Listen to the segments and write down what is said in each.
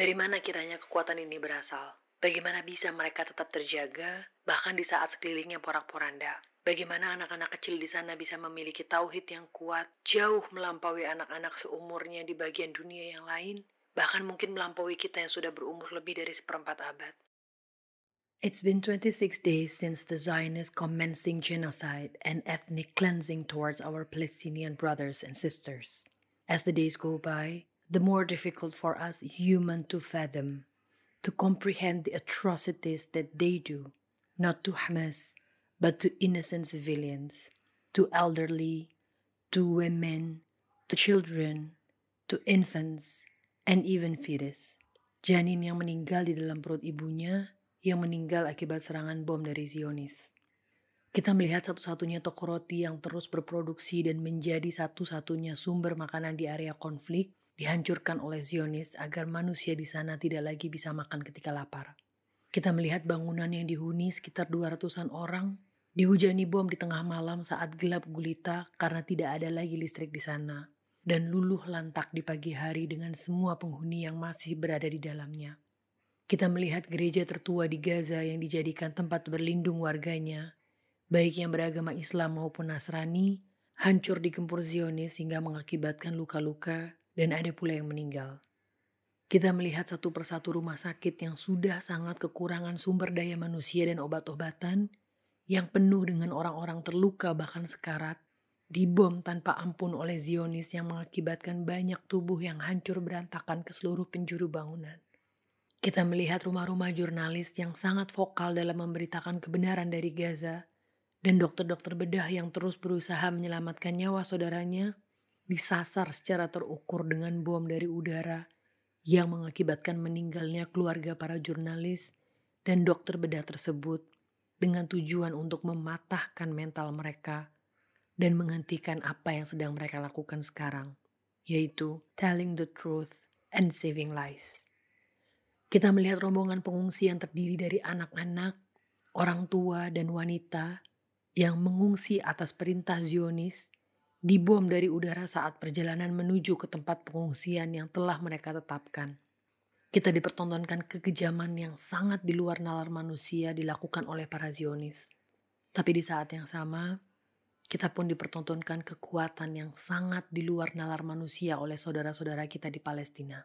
Dari mana kiranya kekuatan ini berasal? Bagaimana bisa mereka tetap terjaga, bahkan di saat sekelilingnya porak-poranda? Bagaimana anak-anak kecil di sana bisa memiliki tauhid yang kuat, jauh melampaui anak-anak seumurnya di bagian dunia yang lain, bahkan mungkin melampaui kita yang sudah berumur lebih dari seperempat abad. It's been 26 days since the Zionists commencing genocide and ethnic cleansing towards our Palestinian brothers and sisters. As the days go by, the more difficult for us human to fathom, to comprehend the atrocities that they do, not to Hamas, but to innocent civilians, to elderly, to women, to children, to infants, and even fetus. Janin yang meninggal di dalam perut ibunya yang meninggal akibat serangan bom dari Zionis. Kita melihat satu-satunya toko roti yang terus berproduksi dan menjadi satu-satunya sumber makanan di area konflik dihancurkan oleh Zionis agar manusia di sana tidak lagi bisa makan ketika lapar. Kita melihat bangunan yang dihuni sekitar 200-an orang dihujani bom di tengah malam saat gelap gulita karena tidak ada lagi listrik di sana dan luluh lantak di pagi hari dengan semua penghuni yang masih berada di dalamnya. Kita melihat gereja tertua di Gaza yang dijadikan tempat berlindung warganya, baik yang beragama Islam maupun Nasrani, hancur digempur Zionis sehingga mengakibatkan luka-luka dan ada pula yang meninggal. Kita melihat satu persatu rumah sakit yang sudah sangat kekurangan sumber daya manusia dan obat-obatan, yang penuh dengan orang-orang terluka bahkan sekarat, dibom tanpa ampun oleh Zionis yang mengakibatkan banyak tubuh yang hancur berantakan ke seluruh penjuru bangunan. Kita melihat rumah-rumah jurnalis yang sangat vokal dalam memberitakan kebenaran dari Gaza, dan dokter-dokter bedah yang terus berusaha menyelamatkan nyawa saudaranya disasar secara terukur dengan bom dari udara yang mengakibatkan meninggalnya keluarga para jurnalis dan dokter bedah tersebut dengan tujuan untuk mematahkan mental mereka dan menghentikan apa yang sedang mereka lakukan sekarang, yaitu telling the truth and saving lives. Kita melihat rombongan pengungsi yang terdiri dari anak-anak, orang tua, dan wanita yang mengungsi atas perintah Zionis dibom dari udara saat perjalanan menuju ke tempat pengungsian yang telah mereka tetapkan. Kita dipertontonkan kekejaman yang sangat di luar nalar manusia dilakukan oleh para Zionis. Tapi di saat yang sama, kita pun dipertontonkan kekuatan yang sangat di luar nalar manusia oleh saudara-saudara kita di Palestina.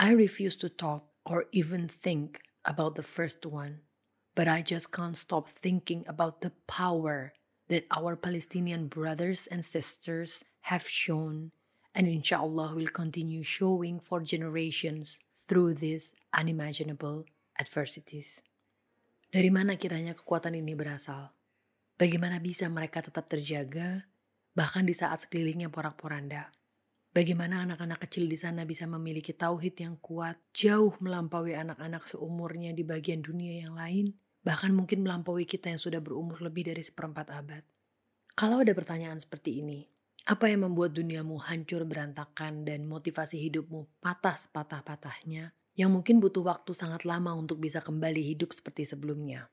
I refuse to talk or even think about the first one, but I just can't stop thinking about the power that our Palestinian brothers and sisters have shown and inshallah will continue showing for generations through these unimaginable adversities. Dari mana kiranya kekuatan ini berasal? Bagaimana bisa mereka tetap terjaga bahkan di saat sekelilingnya porak-poranda? Bagaimana anak-anak kecil di sana bisa memiliki tauhid yang kuat, jauh melampaui anak-anak seumurnya di bagian dunia yang lain, bahkan mungkin melampaui kita yang sudah berumur lebih dari seperempat abad. Kalau ada pertanyaan seperti ini, apa yang membuat duniamu hancur berantakan dan motivasi hidupmu patah sepatah-patahnya yang mungkin butuh waktu sangat lama untuk bisa kembali hidup seperti sebelumnya?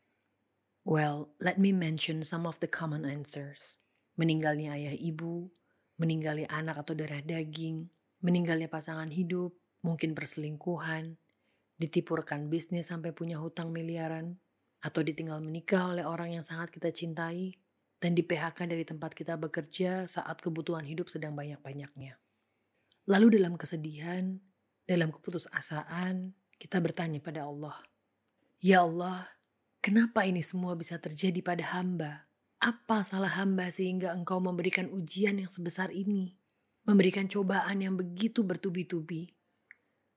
Well, let me mention some of the common answers. Meninggalnya ayah ibu, meninggalnya anak atau darah daging, meninggalnya pasangan hidup, mungkin perselingkuhan, ditipurkan bisnis sampai punya hutang miliaran, atau ditinggal menikah oleh orang yang sangat kita cintai, dan di PHK dari tempat kita bekerja saat kebutuhan hidup sedang banyak-banyaknya. Lalu dalam kesedihan, dalam keputusasaan, kita bertanya pada Allah, Ya Allah, kenapa ini semua bisa terjadi pada hamba? Apa salah hamba sehingga engkau memberikan ujian yang sebesar ini? Memberikan cobaan yang begitu bertubi-tubi.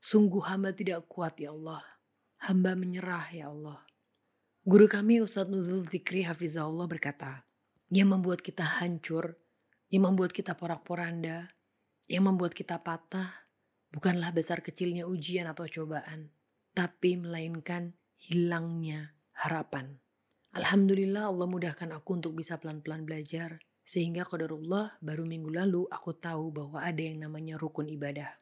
Sungguh hamba tidak kuat ya Allah. Hamba menyerah ya Allah. Guru kami Ustadz Nuzul Zikri Hafizahullah berkata, yang membuat kita hancur, yang membuat kita porak-poranda, yang membuat kita patah, bukanlah besar kecilnya ujian atau cobaan, tapi melainkan hilangnya harapan. Alhamdulillah Allah mudahkan aku untuk bisa pelan-pelan belajar. Sehingga qadarullah baru minggu lalu aku tahu bahwa ada yang namanya rukun ibadah.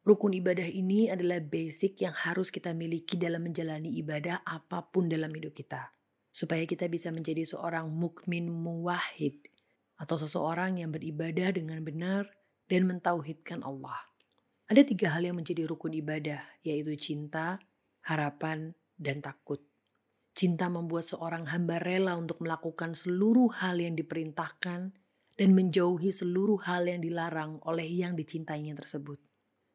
Rukun ibadah ini adalah basic yang harus kita miliki dalam menjalani ibadah apa pun dalam hidup kita. Supaya kita bisa menjadi seorang mukmin muwahid atau seseorang yang beribadah dengan benar dan mentauhidkan Allah. Ada tiga hal yang menjadi rukun ibadah, yaitu cinta, harapan, dan takut. Cinta membuat seorang hamba rela untuk melakukan seluruh hal yang diperintahkan dan menjauhi seluruh hal yang dilarang oleh yang dicintainya tersebut.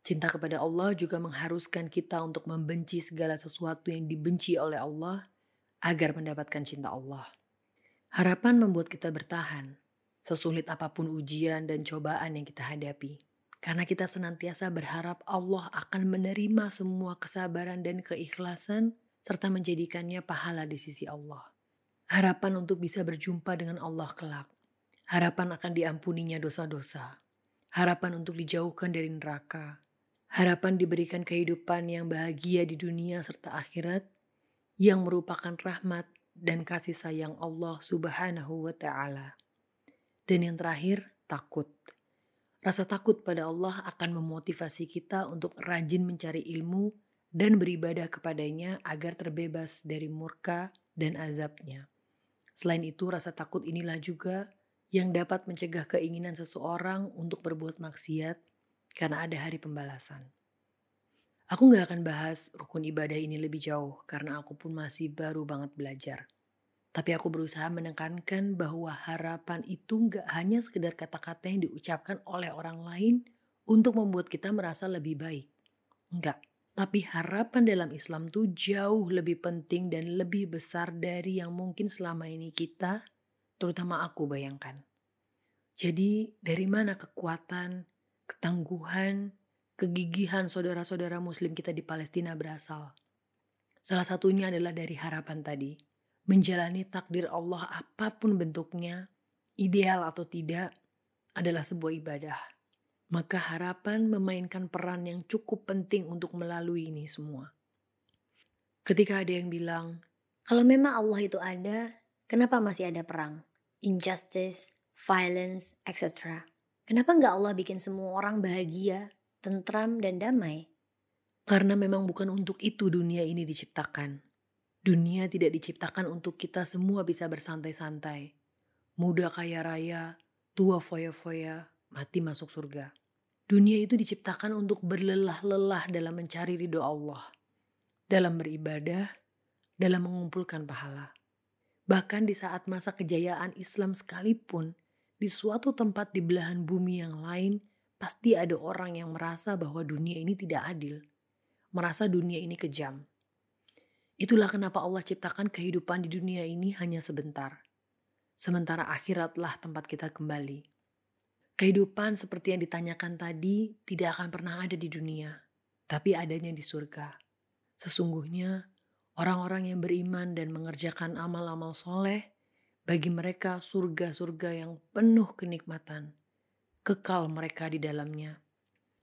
Cinta kepada Allah juga mengharuskan kita untuk membenci segala sesuatu yang dibenci oleh Allah agar mendapatkan cinta Allah. Harapan membuat kita bertahan, sesulit apa pun ujian dan cobaan yang kita hadapi. Karena kita senantiasa berharap Allah akan menerima semua kesabaran dan keikhlasan serta menjadikannya pahala di sisi Allah. Harapan untuk bisa berjumpa dengan Allah kelak. Harapan akan diampuninya dosa-dosa. Harapan untuk dijauhkan dari neraka. Harapan diberikan kehidupan yang bahagia di dunia serta akhirat yang merupakan rahmat dan kasih sayang Allah Subhanahu wa taala. Dan yang terakhir, takut Rasa takut pada Allah akan memotivasi kita untuk rajin mencari ilmu dan beribadah kepadanya agar terbebas dari murka dan azabnya. Selain itu, rasa takut inilah juga yang dapat mencegah keinginan seseorang untuk berbuat maksiat karena ada hari pembalasan. Aku gak akan bahas rukun ibadah ini lebih jauh karena aku pun masih baru banget belajar. Tapi aku berusaha menekankan bahwa harapan itu nggak hanya sekedar kata-kata yang diucapkan oleh orang lain untuk membuat kita merasa lebih baik. Enggak. Tapi harapan dalam Islam tuh jauh lebih penting dan lebih besar dari yang mungkin selama ini kita, terutama aku bayangkan. Jadi dari mana kekuatan, ketangguhan, kegigihan saudara-saudara muslim kita di Palestina berasal? Salah satunya adalah dari harapan tadi menjalani takdir Allah apa pun bentuknya, ideal atau tidak, adalah sebuah ibadah. Maka harapan memainkan peran yang cukup penting untuk melalui ini semua. Ketika ada yang bilang, kalau memang Allah itu ada, kenapa masih ada perang, injustice, violence, etc. Kenapa nggak Allah bikin semua orang bahagia, tentram, dan damai? Karena memang bukan untuk itu dunia ini diciptakan. Dunia tidak diciptakan untuk kita semua bisa bersantai-santai. Muda kaya raya, tua foya-foya, mati masuk surga. Dunia itu diciptakan untuk berlelah-lelah dalam mencari ridho Allah. Dalam beribadah, dalam mengumpulkan pahala. Bahkan di saat masa kejayaan Islam sekalipun, di suatu tempat di belahan bumi yang lain, pasti ada orang yang merasa bahwa dunia ini tidak adil. Merasa dunia ini kejam Itulah kenapa Allah ciptakan kehidupan di dunia ini hanya sebentar. Sementara akhiratlah tempat kita kembali. Kehidupan seperti yang ditanyakan tadi tidak akan pernah ada di dunia, tapi adanya di surga. Sesungguhnya, orang-orang yang beriman dan mengerjakan amal-amal soleh, bagi mereka surga-surga yang penuh kenikmatan, kekal mereka di dalamnya.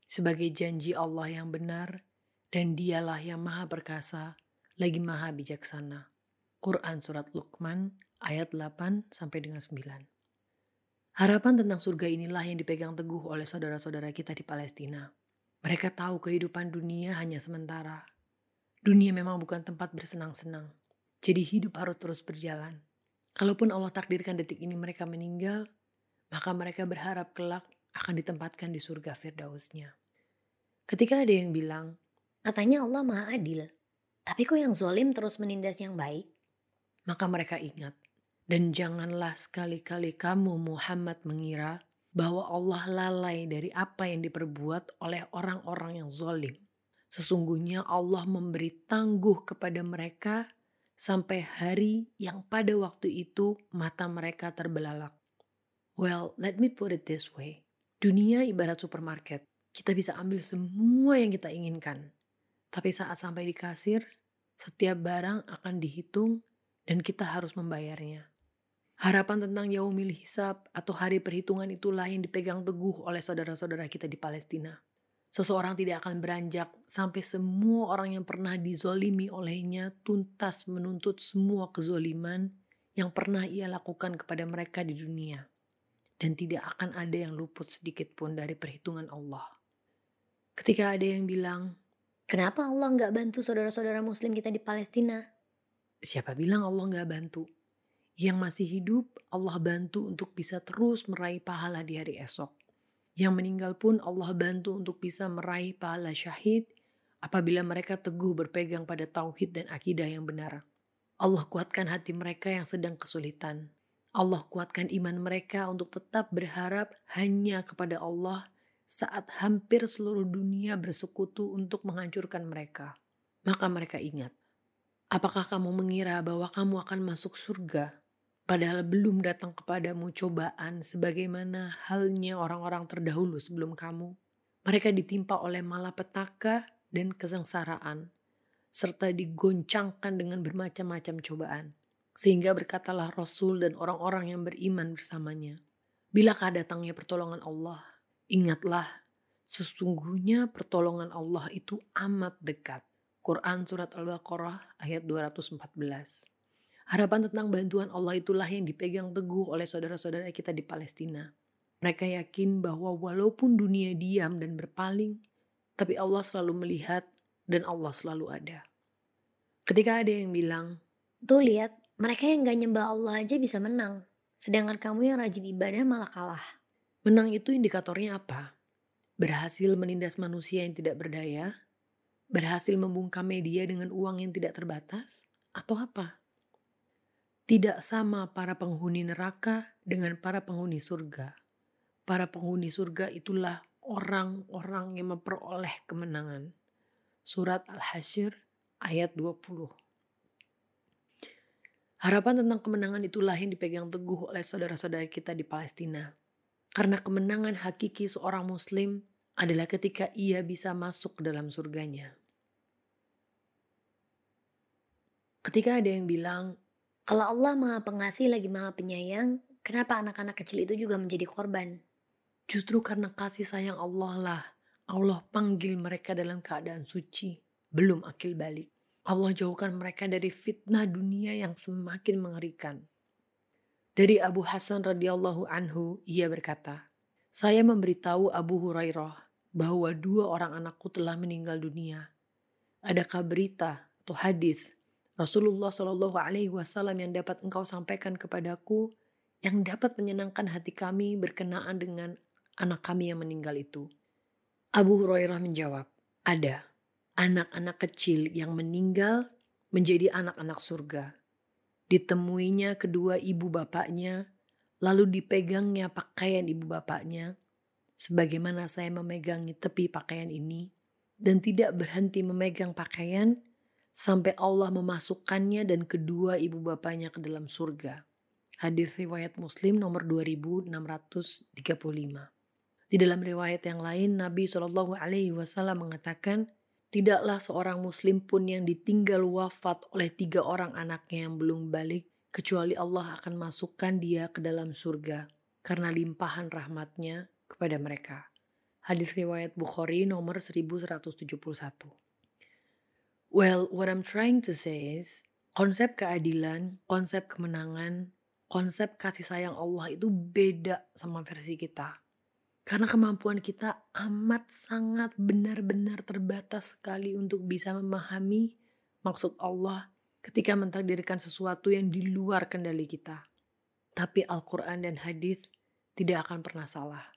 Sebagai janji Allah yang benar, dan dialah yang maha perkasa, lagi maha bijaksana. Quran Surat Luqman ayat 8 sampai dengan 9. Harapan tentang surga inilah yang dipegang teguh oleh saudara-saudara kita di Palestina. Mereka tahu kehidupan dunia hanya sementara. Dunia memang bukan tempat bersenang-senang. Jadi hidup harus terus berjalan. Kalaupun Allah takdirkan detik ini mereka meninggal, maka mereka berharap kelak akan ditempatkan di surga Firdausnya. Ketika ada yang bilang, katanya Allah maha adil, tapi kok yang zolim terus menindas yang baik? Maka mereka ingat. Dan janganlah sekali-kali kamu Muhammad mengira bahwa Allah lalai dari apa yang diperbuat oleh orang-orang yang zolim. Sesungguhnya Allah memberi tangguh kepada mereka sampai hari yang pada waktu itu mata mereka terbelalak. Well, let me put it this way. Dunia ibarat supermarket. Kita bisa ambil semua yang kita inginkan. Tapi saat sampai di kasir, setiap barang akan dihitung dan kita harus membayarnya. Harapan tentang yaumil hisab atau hari perhitungan itulah yang dipegang teguh oleh saudara-saudara kita di Palestina. Seseorang tidak akan beranjak sampai semua orang yang pernah dizolimi olehnya tuntas menuntut semua kezoliman yang pernah ia lakukan kepada mereka di dunia. Dan tidak akan ada yang luput sedikit pun dari perhitungan Allah. Ketika ada yang bilang, Kenapa Allah nggak bantu saudara-saudara muslim kita di Palestina? Siapa bilang Allah nggak bantu? Yang masih hidup, Allah bantu untuk bisa terus meraih pahala di hari esok. Yang meninggal pun Allah bantu untuk bisa meraih pahala syahid apabila mereka teguh berpegang pada tauhid dan akidah yang benar. Allah kuatkan hati mereka yang sedang kesulitan. Allah kuatkan iman mereka untuk tetap berharap hanya kepada Allah saat hampir seluruh dunia bersekutu untuk menghancurkan mereka. Maka mereka ingat, apakah kamu mengira bahwa kamu akan masuk surga Padahal belum datang kepadamu cobaan sebagaimana halnya orang-orang terdahulu sebelum kamu. Mereka ditimpa oleh malapetaka dan kesengsaraan, serta digoncangkan dengan bermacam-macam cobaan. Sehingga berkatalah Rasul dan orang-orang yang beriman bersamanya. Bilakah datangnya pertolongan Allah? Ingatlah, sesungguhnya pertolongan Allah itu amat dekat. Quran Surat Al-Baqarah ayat 214. Harapan tentang bantuan Allah itulah yang dipegang teguh oleh saudara-saudara kita di Palestina. Mereka yakin bahwa walaupun dunia diam dan berpaling, tapi Allah selalu melihat dan Allah selalu ada. Ketika ada yang bilang, Tuh lihat, mereka yang gak nyembah Allah aja bisa menang. Sedangkan kamu yang rajin ibadah malah kalah. Menang itu indikatornya apa? Berhasil menindas manusia yang tidak berdaya? Berhasil membungkam media dengan uang yang tidak terbatas? Atau apa? Tidak sama para penghuni neraka dengan para penghuni surga. Para penghuni surga itulah orang-orang yang memperoleh kemenangan. Surat Al-Hasyr ayat 20. Harapan tentang kemenangan itulah yang dipegang teguh oleh saudara-saudara kita di Palestina. Karena kemenangan hakiki seorang muslim adalah ketika ia bisa masuk ke dalam surganya. Ketika ada yang bilang, kalau Allah maha pengasih lagi maha penyayang, kenapa anak-anak kecil itu juga menjadi korban? Justru karena kasih sayang Allah lah, Allah panggil mereka dalam keadaan suci, belum akil balik. Allah jauhkan mereka dari fitnah dunia yang semakin mengerikan. Dari Abu Hasan radhiyallahu anhu, ia berkata, saya memberitahu Abu Hurairah bahwa dua orang anakku telah meninggal dunia. Adakah berita atau hadis Rasulullah Shallallahu Alaihi Wasallam yang dapat engkau sampaikan kepadaku, yang dapat menyenangkan hati kami berkenaan dengan anak kami yang meninggal itu. Abu Hurairah menjawab, ada anak-anak kecil yang meninggal menjadi anak-anak surga. Ditemuinya kedua ibu bapaknya, lalu dipegangnya pakaian ibu bapaknya, sebagaimana saya memegangi tepi pakaian ini, dan tidak berhenti memegang pakaian sampai Allah memasukkannya dan kedua ibu bapaknya ke dalam surga. Hadis riwayat Muslim nomor 2635. Di dalam riwayat yang lain Nabi Shallallahu alaihi wasallam mengatakan, tidaklah seorang muslim pun yang ditinggal wafat oleh tiga orang anaknya yang belum balik kecuali Allah akan masukkan dia ke dalam surga karena limpahan rahmatnya kepada mereka. Hadis riwayat Bukhari nomor 1171. Well, what I'm trying to say is, konsep keadilan, konsep kemenangan, konsep kasih sayang Allah itu beda sama versi kita. Karena kemampuan kita amat sangat benar-benar terbatas sekali untuk bisa memahami maksud Allah ketika mentakdirkan sesuatu yang di luar kendali kita. Tapi Al-Quran dan hadis tidak akan pernah salah.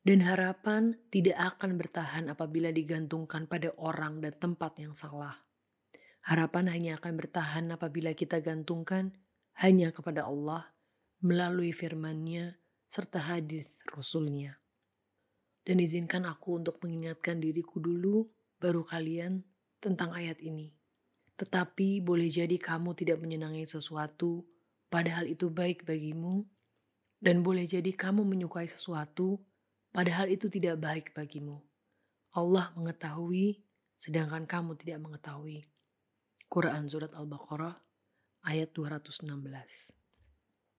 Dan harapan tidak akan bertahan apabila digantungkan pada orang dan tempat yang salah. Harapan hanya akan bertahan apabila kita gantungkan hanya kepada Allah melalui firman-Nya serta hadis Rasul-Nya. Dan izinkan aku untuk mengingatkan diriku dulu, baru kalian tentang ayat ini. Tetapi boleh jadi kamu tidak menyenangi sesuatu, padahal itu baik bagimu, dan boleh jadi kamu menyukai sesuatu, padahal itu tidak baik bagimu. Allah mengetahui, sedangkan kamu tidak mengetahui. Quran Surat Al-Baqarah ayat 216.